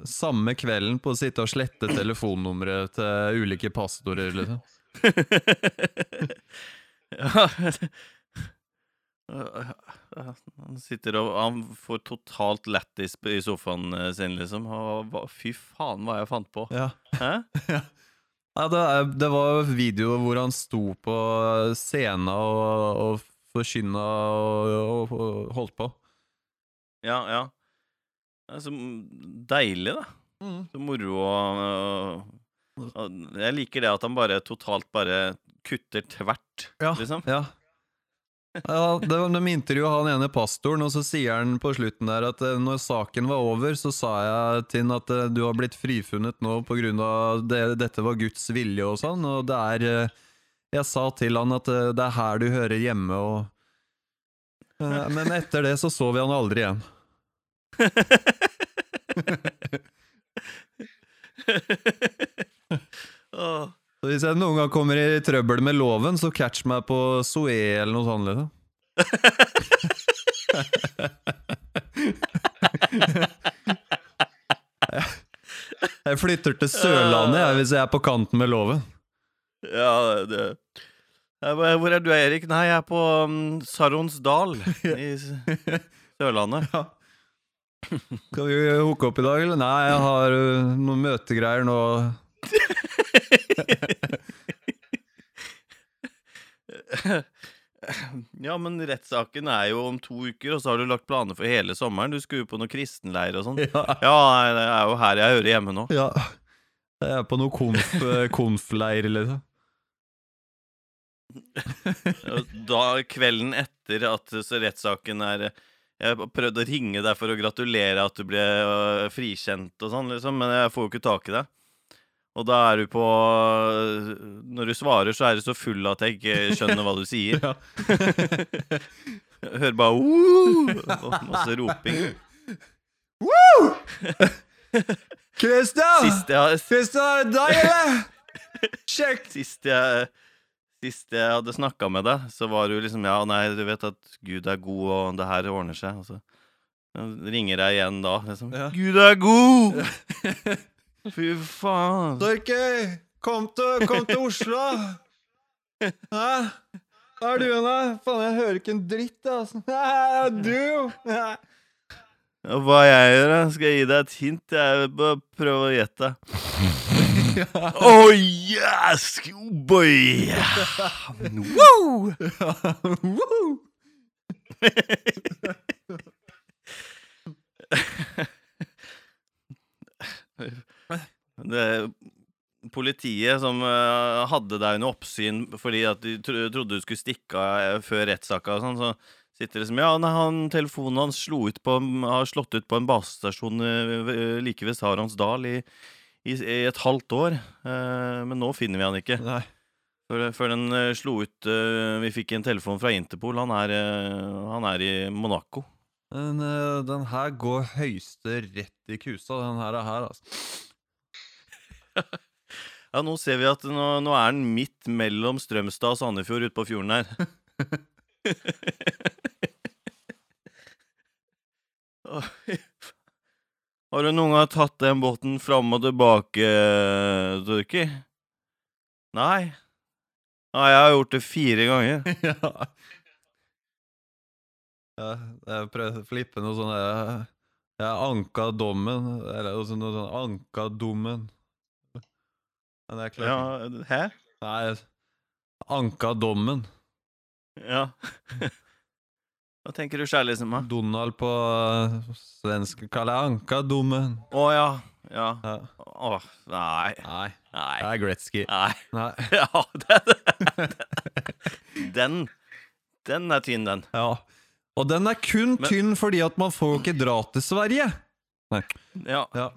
samme kvelden på å sitte og slette telefonnumre til ulike pastorer, liksom. Han sitter og Han får totalt lættis i sofaen eh, sin, liksom. Fy faen, hva jeg fant på. Ja. Hæ? Ja, det, er, det var video hvor han sto på scenen og, og forkynna og, og, og holdt på. Ja, ja. Det så deilig, da. Så moro og Jeg liker det at han bare totalt bare kutter tvert, Ja, liksom. ja. Ja, det var, De intervjua han ene pastoren, og så sier han på slutten der at eh, når saken var over, så sa jeg til han at eh, du har blitt frifunnet nå på grunn av det, dette var Guds vilje og sånn, og det er eh, Jeg sa til han at det er her du hører hjemme, og Men etter det så så vi han aldri igjen. Åh. Så hvis jeg noen gang kommer i trøbbel med loven, så catch meg på Zoé eller noe sånt. Liksom. Jeg flytter til Sørlandet jeg, hvis jeg er på kanten med loven. Ja, det Hvor er du, Erik? Nei, jeg er på um, Saronsdal i Sørlandet. Ja. Skal vi hooke opp i dag, eller? Nei, jeg har uh, noen møtegreier nå. Ja, men rettssaken er jo om to uker, og så har du lagt planer for hele sommeren. Du skulle jo på noe kristenleir og sånn. Ja. Ja, det er jo her jeg hører hjemme nå. ja. Jeg er på noe konf, uh, konfleir, liksom. Da, kvelden etter at rettssaken er Jeg prøvde å ringe deg for å gratulere at du ble øh, frikjent og sånn, liksom, men jeg får jo ikke tak i deg. Og da er du på Når du svarer, så er du så full at jeg ikke skjønner hva du sier. Ja. Hører bare «Woo!» og masse roping. Christian! Kristian, jeg, Christian, er det deg, eller? Sjekk! sist jeg, sist jeg hadde snakka med deg, så var du liksom Ja, nei, du vet at Gud er god, og det her ordner seg. Og så ringer jeg igjen da, liksom. Ja. Gud er god! Fy faen. Torkøy, kom kom til Oslo! Hæ? Hva er du da? Faen, jeg hører ikke en dritt, altså. Nei, du! Hva jeg gjør, da? Skal jeg gi deg et hint? Jeg bare prøv å gjette. Oh yes, boy! Woo! Woo! Det, politiet som eh, hadde deg under oppsyn fordi at de tro trodde du skulle stikke av eh, før rettssaka og sånn, så sitter det som Ja, nei, han, telefonen hans slo ut på, har slått ut på en basestasjon eh, ved- like ved Saronsdal i, i, i et halvt år. Eh, men nå finner vi han ikke. Nei. Før, før den eh, slo ut eh, Vi fikk en telefon fra Interpol. Han er, eh, han er i Monaco. Men eh, den her går høyeste rett i kusa, den her er her, altså. Ja, nå ser vi at nå, nå er den midt mellom Strømstad og Sandefjord ute på fjorden her. Har du noen gang tatt den båten fram og tilbake, Turki? Nei. Nei, jeg har gjort det fire ganger. ja. ja, jeg prøvde å flippe noe sånn Jeg, jeg anka dommen, eller noe sånt. Anka dommen. Men det er klart. Ja, hæ? Nei, anka dommen. Ja. Hva tenker du kjærlighetsnummer? Donald på uh, svensk kaller jeg anka dommen. Å ja. Ja. Ja. Åh, nei. Nei, Nei. det er Gretzky. Nei. Nei. Ja, den Den, den er tynn, den. Ja. Og den er kun Men- tynn fordi at man får jo ikke dra til Sverige. Nei. Ja. Ja.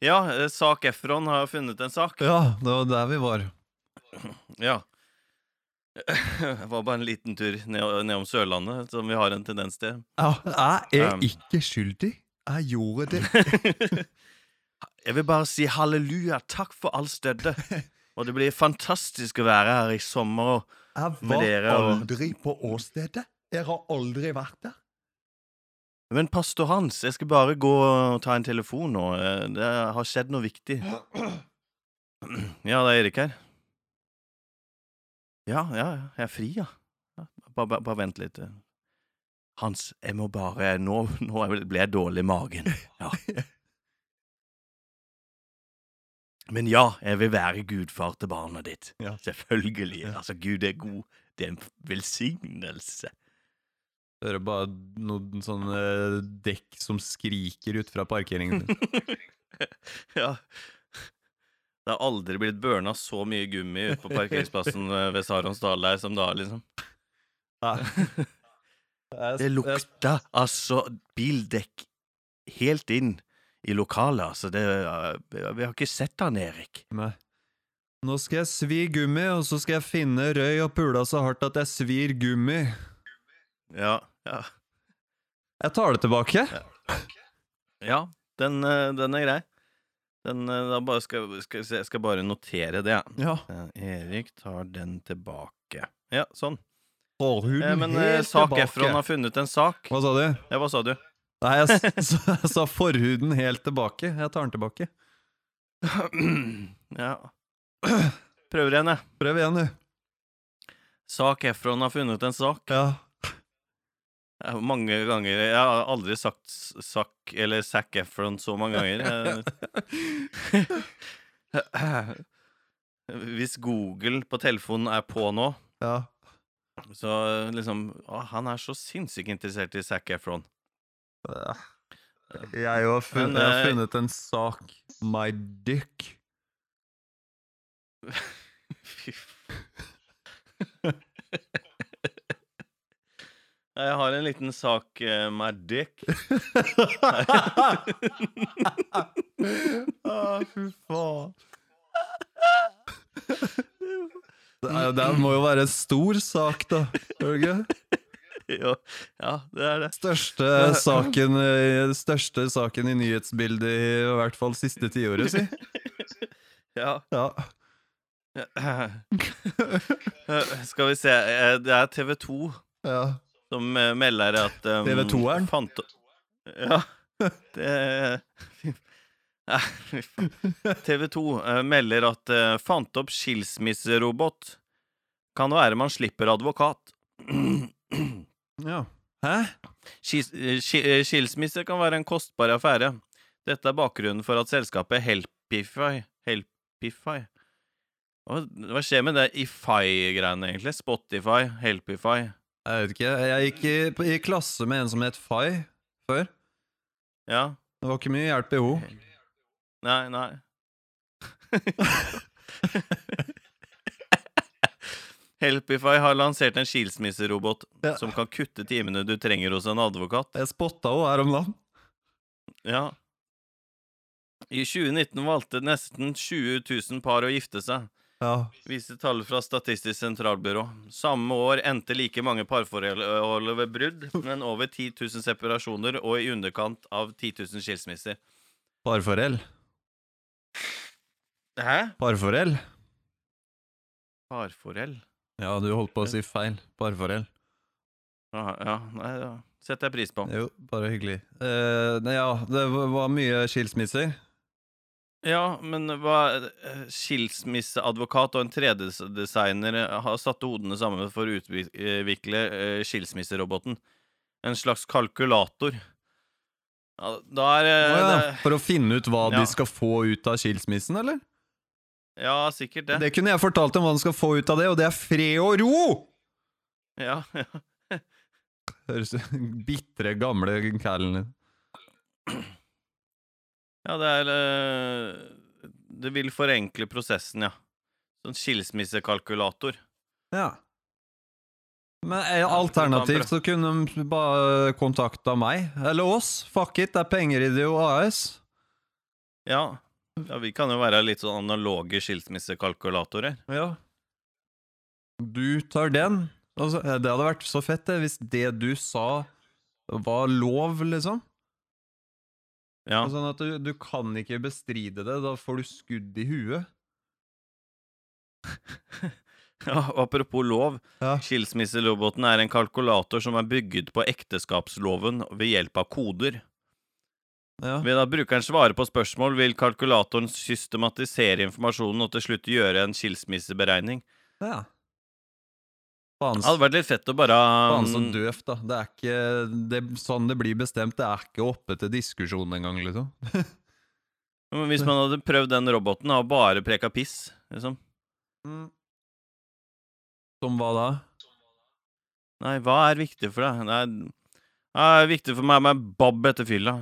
Ja, eh, Sak Efron har funnet en sak. ja, det var der vi var. Ja. Det var bare en liten tur ned, om Sørlandet, som vi har en tendens til. Ja, jeg er Um. ikke skyldig. Jeg gjorde det. Jeg vil bare si halleluja, takk for all støtte. Og det blir fantastisk å være her i sommer. og Jeg Med dere og- aldri på åstedet. Jeg har aldri vært der. Men pastor Hans, jeg skal bare gå og ta en telefon nå. Eh, Det har skjedd noe viktig. Ja, det er Erik her. Ja, ja, jeg er fri, ja. ja bare, bare, bare vent litt. Hans, jeg må bare Nå, nå ble jeg dårlig i magen. Ja. Men ja, jeg vil være gudfar til barnet ditt. Ja. Selvfølgelig. Altså, Gud er god. Det er en velsignelse. Hører bare noen sånne dekk som skriker ut fra parkeringen. ja. Det har aldri blitt burna så mye gummi ute på parkeringsplassen ved Saronsdal der som da, liksom. Det lukta altså bildekk helt inn i lokalet, altså. Det, vi har ikke sett han, Erik. Nei. Nå skal jeg svi gummi, og så skal jeg finne røy og pula så hardt at jeg svir gummi. Ja, ja. Jeg tar det tilbake. Ja, den, eh, den er grei. Den, eh, da bare skal, skal, vi se, jeg skal bare notere det. Ja. Eh, Erik tar den tilbake. Ja, sånn. Eh, men Sak. Efron har funnet en sak. Hva sa du? Ja, hva sa du? Nei, jeg, jeg sa forhuden helt tilbake. Jeg tar den tilbake. ja. Prøver igjen, jeg. Prøv igjen, du. Sak Efron har funnet en sak. Ja. Ja, Mange ganger. Jeg har aldri sagt Zac eller Zac Efron så mange ganger. Jeg- Hvis Google på telefonen er på nå, ja. så liksom å, Han er så sinnssykt interessert i Zac Efron. Jeg har funnet, Men, jeg har eh, funnet en sak. My dick. Fy f- Jeg har en liten sak eh, med dick. ah, fy faen. Det, er, det må jo være en stor sak, da. Er det ikke? Jo, ja, det er det. Største saken, i- største saken i nyhetsbildet i, i hvert fall siste tiåret, si. Ja. Ja. Eh, Skal vi se eh, Det er TV 2 ja. Som eh, melder at um, TV2-eren? fant- Ja. Det Nei. TV 2 eh, melder at uh, fant opp skilsmisserobot. Kan det være man slipper advokat? ja. Hæ? Skis- eh, eh, Skilsmisse kan være en kostbar affære. Dette er bakgrunnen for at selskapet Helpify Helpify hva skjer med det Ify-greiene, egentlig? Spotify, Helpify Jeg vet ikke. Jeg gikk i, i klasse med en som het Fay. før. Ja. Det var ikke mye hjelp i ho. Nei, nei. Helpify har lansert en skilsmisserobot Ja. som kan kutte timene du trenger hos en advokat. Jeg spotta henne her om dagen. Ja. I 2019 valgte nesten 20 000 par å gifte seg, Ja. Viste tall fra Statistisk sentralbyrå. Samme år endte like mange parforhold ved brudd, men over 10 000 separasjoner og i underkant av 10 000 skilsmisser. Parforhold? Hæ? Parforhold? Parforhold? Ja, du holdt på å si feil. Parforhold. Ja, ja, nei, da setter jeg pris på. Jo, bare hyggelig. Uh, nei, ja, det var var mye skilsmisser. Ja, men hva eh, Skilsmisseadvokat og en 3D-designer har satt hodene sammen for å utvikle eh, skilsmisseroboten. En slags kalkulator. Ja, da er eh, ja, det, for å finne ut hva Ja. de skal få ut av skilsmissen, eller? Ja, sikkert det. Det kunne jeg fortalt dem hva de skal få ut av det, og det er fred og ro! Ja, ja. Høres bitre, gamle kælen din. Ja, det er eh, Det vil forenkle prosessen, ja. Sånn skilsmissekalkulator. Ja. Men eh, alternativt så kunne de bare kontakta meg, eller oss. Fuck it, det er penger i det jo AS. Ja. ja, vi kan jo være litt sånn analoge skilsmissekalkulatorer. Ja. Du tar den. Altså, eh, det hadde vært så fett det, hvis det du sa var lov, liksom. Ja. Sånn at du, du kan ikke bestride det, da får du skudd i huet. ja apropos lov. Ja. Skilsmisseroboten er en kalkulator som er bygget på ekteskapsloven ved hjelp av koder. Ja. Ved at brukeren svarer på spørsmål, vil kalkulatoren systematisere informasjonen og til slutt gjøre en skilsmisseberegning. ja. Faen, Det hadde vært litt fett å bare faen så um, døvt, da. Det er ikke det, Sånn det blir bestemt, det er ikke oppe til diskusjon engang, liksom. Men Hvis man hadde prøvd den roboten og bare preka piss, liksom Som hva da? Nei, hva er viktig for deg? Nei, det er viktig for meg med babb etter fylla.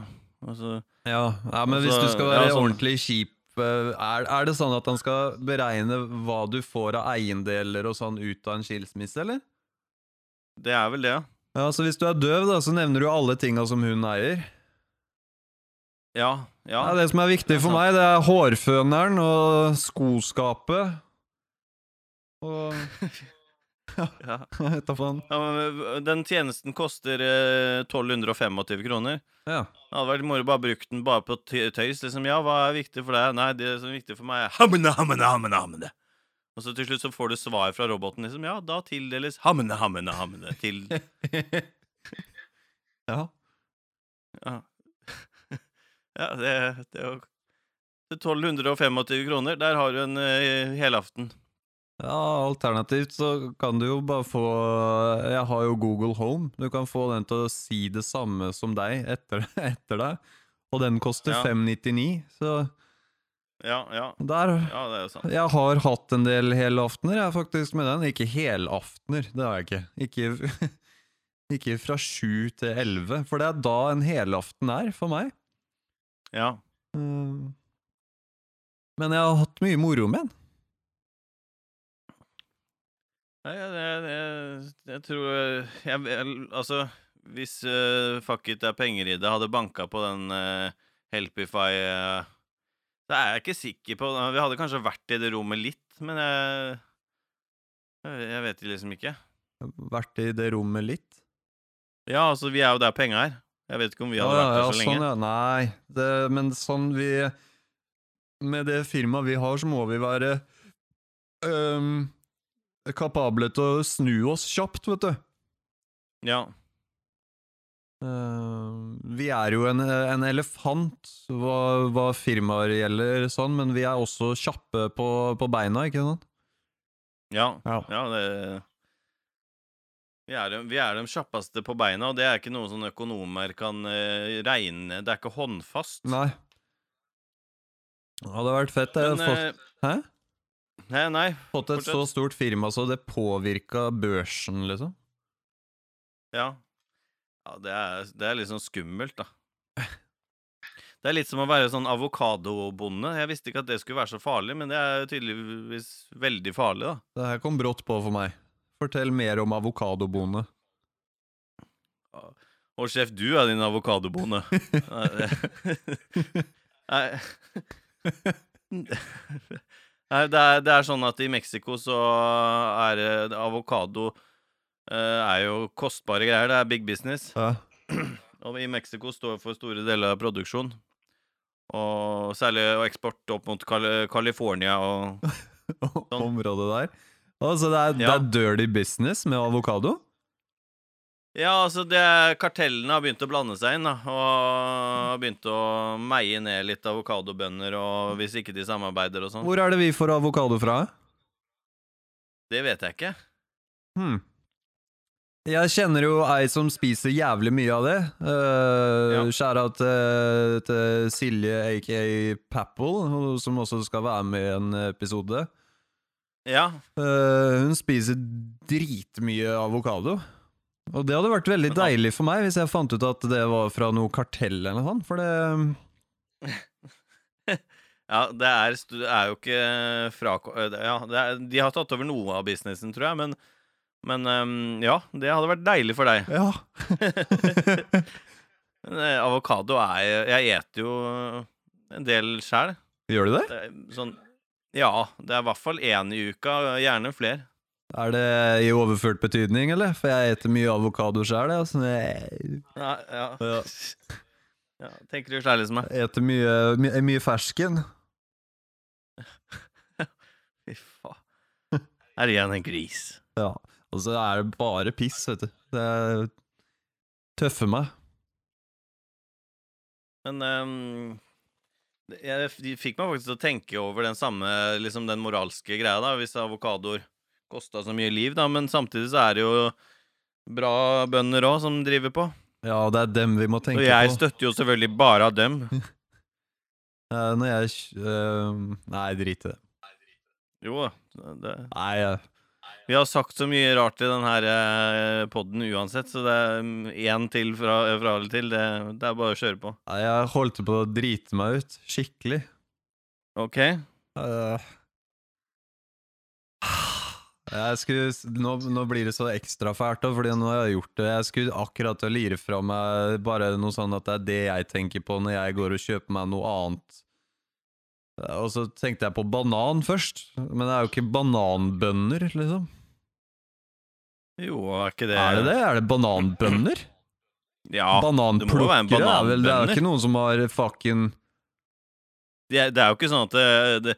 Altså, Ja, ja men hvis Altså, du skal være ja, sånn- ordentlig kjip er, er det sånn at han skal beregne hva du får av eiendeler og sånn ut av en skilsmisse, eller? det er vel det, ja. Så hvis du er døv, da, så nevner du alle tinga som hun eier. Ja. ja. Ja, Det som er viktig for meg, det er hårføneren og skoskapet. Og ja. Ja, men Den tjenesten koster eh, 1225 kroner. Ja. Det hadde vært moro bare brukt den bare på tøys. liksom, Ja, hva er viktig for deg? Nei, det som er viktig for meg, er hamne, hamne, hamne, hamne. Og så til slutt så får du svar fra roboten, liksom. Ja, da tildeles hamne, hamne, hamne til ja. Ja, ja det, det er jo Til 1225 kroner, der har du en uh, helaften. Ja, alternativt så kan du jo bare få Jeg har jo Google Home. Du kan få den til å si det samme som deg etter, etter deg. Og den koster Ja. 599, så Ja, ja. der Ja, det er jo sant. Jeg har hatt en del helaftener, jeg, faktisk, med den. Ikke helaftener, det har jeg ikke. Ikke, ikke fra sju til elleve, for det er da en helaften er for meg. Ja. Mm. Men jeg har hatt mye moro med den. Nei, jeg, jeg, jeg, tror jeg, Altså, hvis uh, Fuck it, det er penger i det, hadde banka på den uh, Helpify uh, Det er jeg ikke sikker på. Vi hadde kanskje vært i det rommet litt, men jeg Jeg, vet liksom ikke. Vært i det rommet litt. Ja, altså, vi er jo der penga er. Jeg vet ikke om vi hadde Ja, vært der ja, så lenge. Sånn, ja. Nei, det, men sånn vi Med det firmaet vi har, så må vi være øhm, kapable til å snu oss kjapt, vet du. Ja. Uh, vi er jo en, en elefant hva, hva firmaer gjelder, sånn, men vi er også kjappe på, på beina, ikke sant? Ja. Ja. ja det vi er, vi er de kjappeste på beina, og det er ikke noe sånn økonomer kan uh, regne Det er ikke håndfast. Nei. Det hadde vært fett. Men, fått, eh, hæ? Nei, nei. fått et så stort firma så det påvirka børsen, liksom. Ja. Ja, det er, det er sånn skummelt, da. Det er litt som å være sånn avokadobonde. Jeg visste ikke at det skulle være så farlig, men det er tydeligvis veldig farlig, da. Det her kom brått på for meg. Fortell mer om avokadobonde. Og sjef, du er din avokadobonde. Nei, Nei. Det er, det er sånn at i Mexico så er det avokado eh, er jo kostbare greier. Det er big business. Ja. Og i Mexico står for store deler av produksjon. Og særlig og eksport opp mot Cali- California og Området der. Altså, det er, det er dirty business med avokado? Ja, altså det Kartellene har begynt å blande seg inn, da. Og har begynt å meie ned litt avokadobønder, og hvis ikke de samarbeider og sånn. Hvor er det vi får avokado fra? Det vet jeg ikke. Hmm. Jeg kjenner jo ei som spiser jævlig mye av det. Uh, Ja. Skjæra til, til Silje, aka Papple, som også skal være med i en episode. Ja. Uh, hun spiser dritmye avokado. Og det hadde vært veldig Men- deilig for meg hvis jeg fant ut at det var fra noe kartell eller noe sånt, for det Ja, det er, det er jo ikke fra Ja, det er, de har tatt over noe av businessen, tror jeg, men men um, ja, det hadde vært deilig for deg. Ja. Eh, Avokado er Jeg eter jo en del sjæl. Gjør du det? Det Sånn Ja, det er i hvert fall én i uka, gjerne flere. Er det i overført betydning, eller? For jeg eter mye avokado sjøl, jeg. Altså. Jeg Ja, ja. Ja. ja tenker du sjæl liksom meg? eter mye, mye, mye fersken. Fy faen. Er igjen en gris. Ja. Og så er det bare piss, vet du. Det er tøffer meg. Men um jeg fikk meg faktisk til å tenke over den samme liksom den moralske greia, da, hvis avokadoer kosta så mye liv, da, men samtidig så er det jo bra bønder òg som driver på. Ja, det er dem vi må tenke på. Og jeg på. støtter jo selvfølgelig bare av dem. Eh, når jeg uh, Nei, drit i det. Jo da. Det, Nei, jeg vi har sagt så mye rart i denne eh, podden uansett, så det er én til fra, fra eller til. Det, det er bare å kjøre på. Nei, Jeg holdt på å drite meg ut. Skikkelig. OK? Jeg skulle, nå, nå blir det så ekstra fælt, fordi nå har jeg gjort det. Jeg skulle akkurat til å lire fra meg bare noe sånn at det er det jeg tenker på når jeg går og kjøper meg noe annet. Og så tenkte jeg på banan først, men det er jo ikke bananbønner, liksom. Jo, er ikke det Er det det? Er det bananbønner? Ja. det jo være en bananbønner er vel Det er jo ikke noen som har fucking Det det er jo ikke sånn at det, det,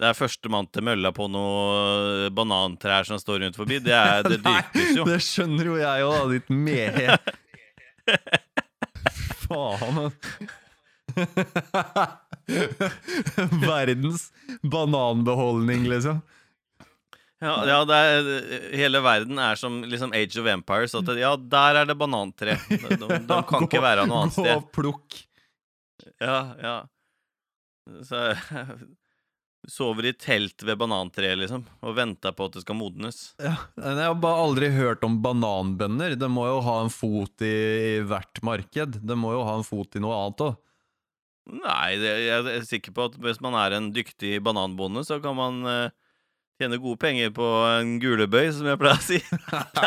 det er førstemann til mølla på noen banantrær som står rundt forbi. Det, er, det dyrkes jo. Det skjønner jo jeg òg, da, ditt mehe. Faen. Verdens bananbeholdning, liksom. Ja, ja det er, hele verden er som liksom Age of Empires. At ja, der er det banantre. De, de, de kan ikke være noe annet sted. Gå og plukk. Ja, ja. Så sover i telt ved banantreet, liksom, og venter på at det skal modnes. Ja, men jeg har bare aldri hørt om bananbønder. Det må jo ha en fot i, i hvert marked. Det må jo ha en fot i noe annet òg. Nei, det, jeg er sikker på at hvis man er en dyktig bananbonde, så kan man eh, tjene gode penger på en gulebøy, som jeg pleier å si.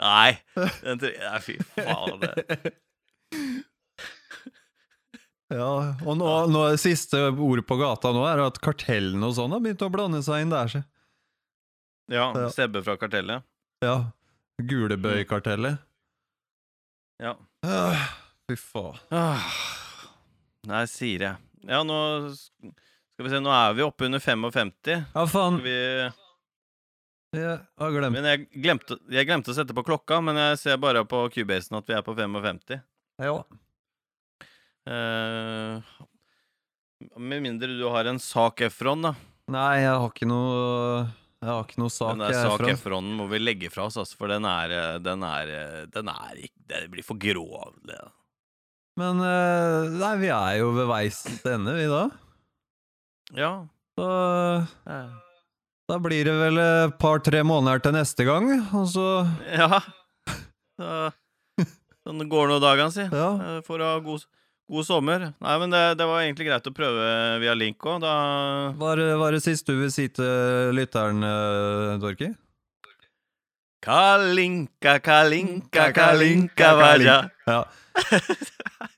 Nei. Nei. nei, fy faen. Det. Ja, og nå, nå siste ordet på gata nå er at kartellene og sånn har begynt å blande seg inn der. Ja, Ja. Sebbe fra Kartellet. Ja. Gulebøykartellet. Ja. Øh, Fy faen. Ah. Nei, sier jeg. Ja, nå Skal vi se, nå er vi oppe under 55. Ja, faen. Vi Jeg har glemt Men jeg glemte, jeg glemte å sette på klokka, men jeg ser bare på Cubasen at vi er på 55. Ja. Eh, med mindre du har en sak Efron, da. Nei, jeg har ikke noe Jeg har ikke noe sak. Den sak fra. Efronen må vi legge fra oss, altså, for den er eh, Den er, eh, den er ikke Det blir for grov. Det. Men eh, nei, vi er jo ved veis ende, vi da. Ja. Så da blir det vel et par-tre måneder til neste gang, og så Ja. Sånn går nå dagene, si. Ja. For å ha god, god sommer. Nei, men det, det var egentlig greit å prøve via link òg. Da Hva er, er det siste du vil si til lytteren, uh, Dorki? Kalinka, kalinka, kalinka, vaja. Ja.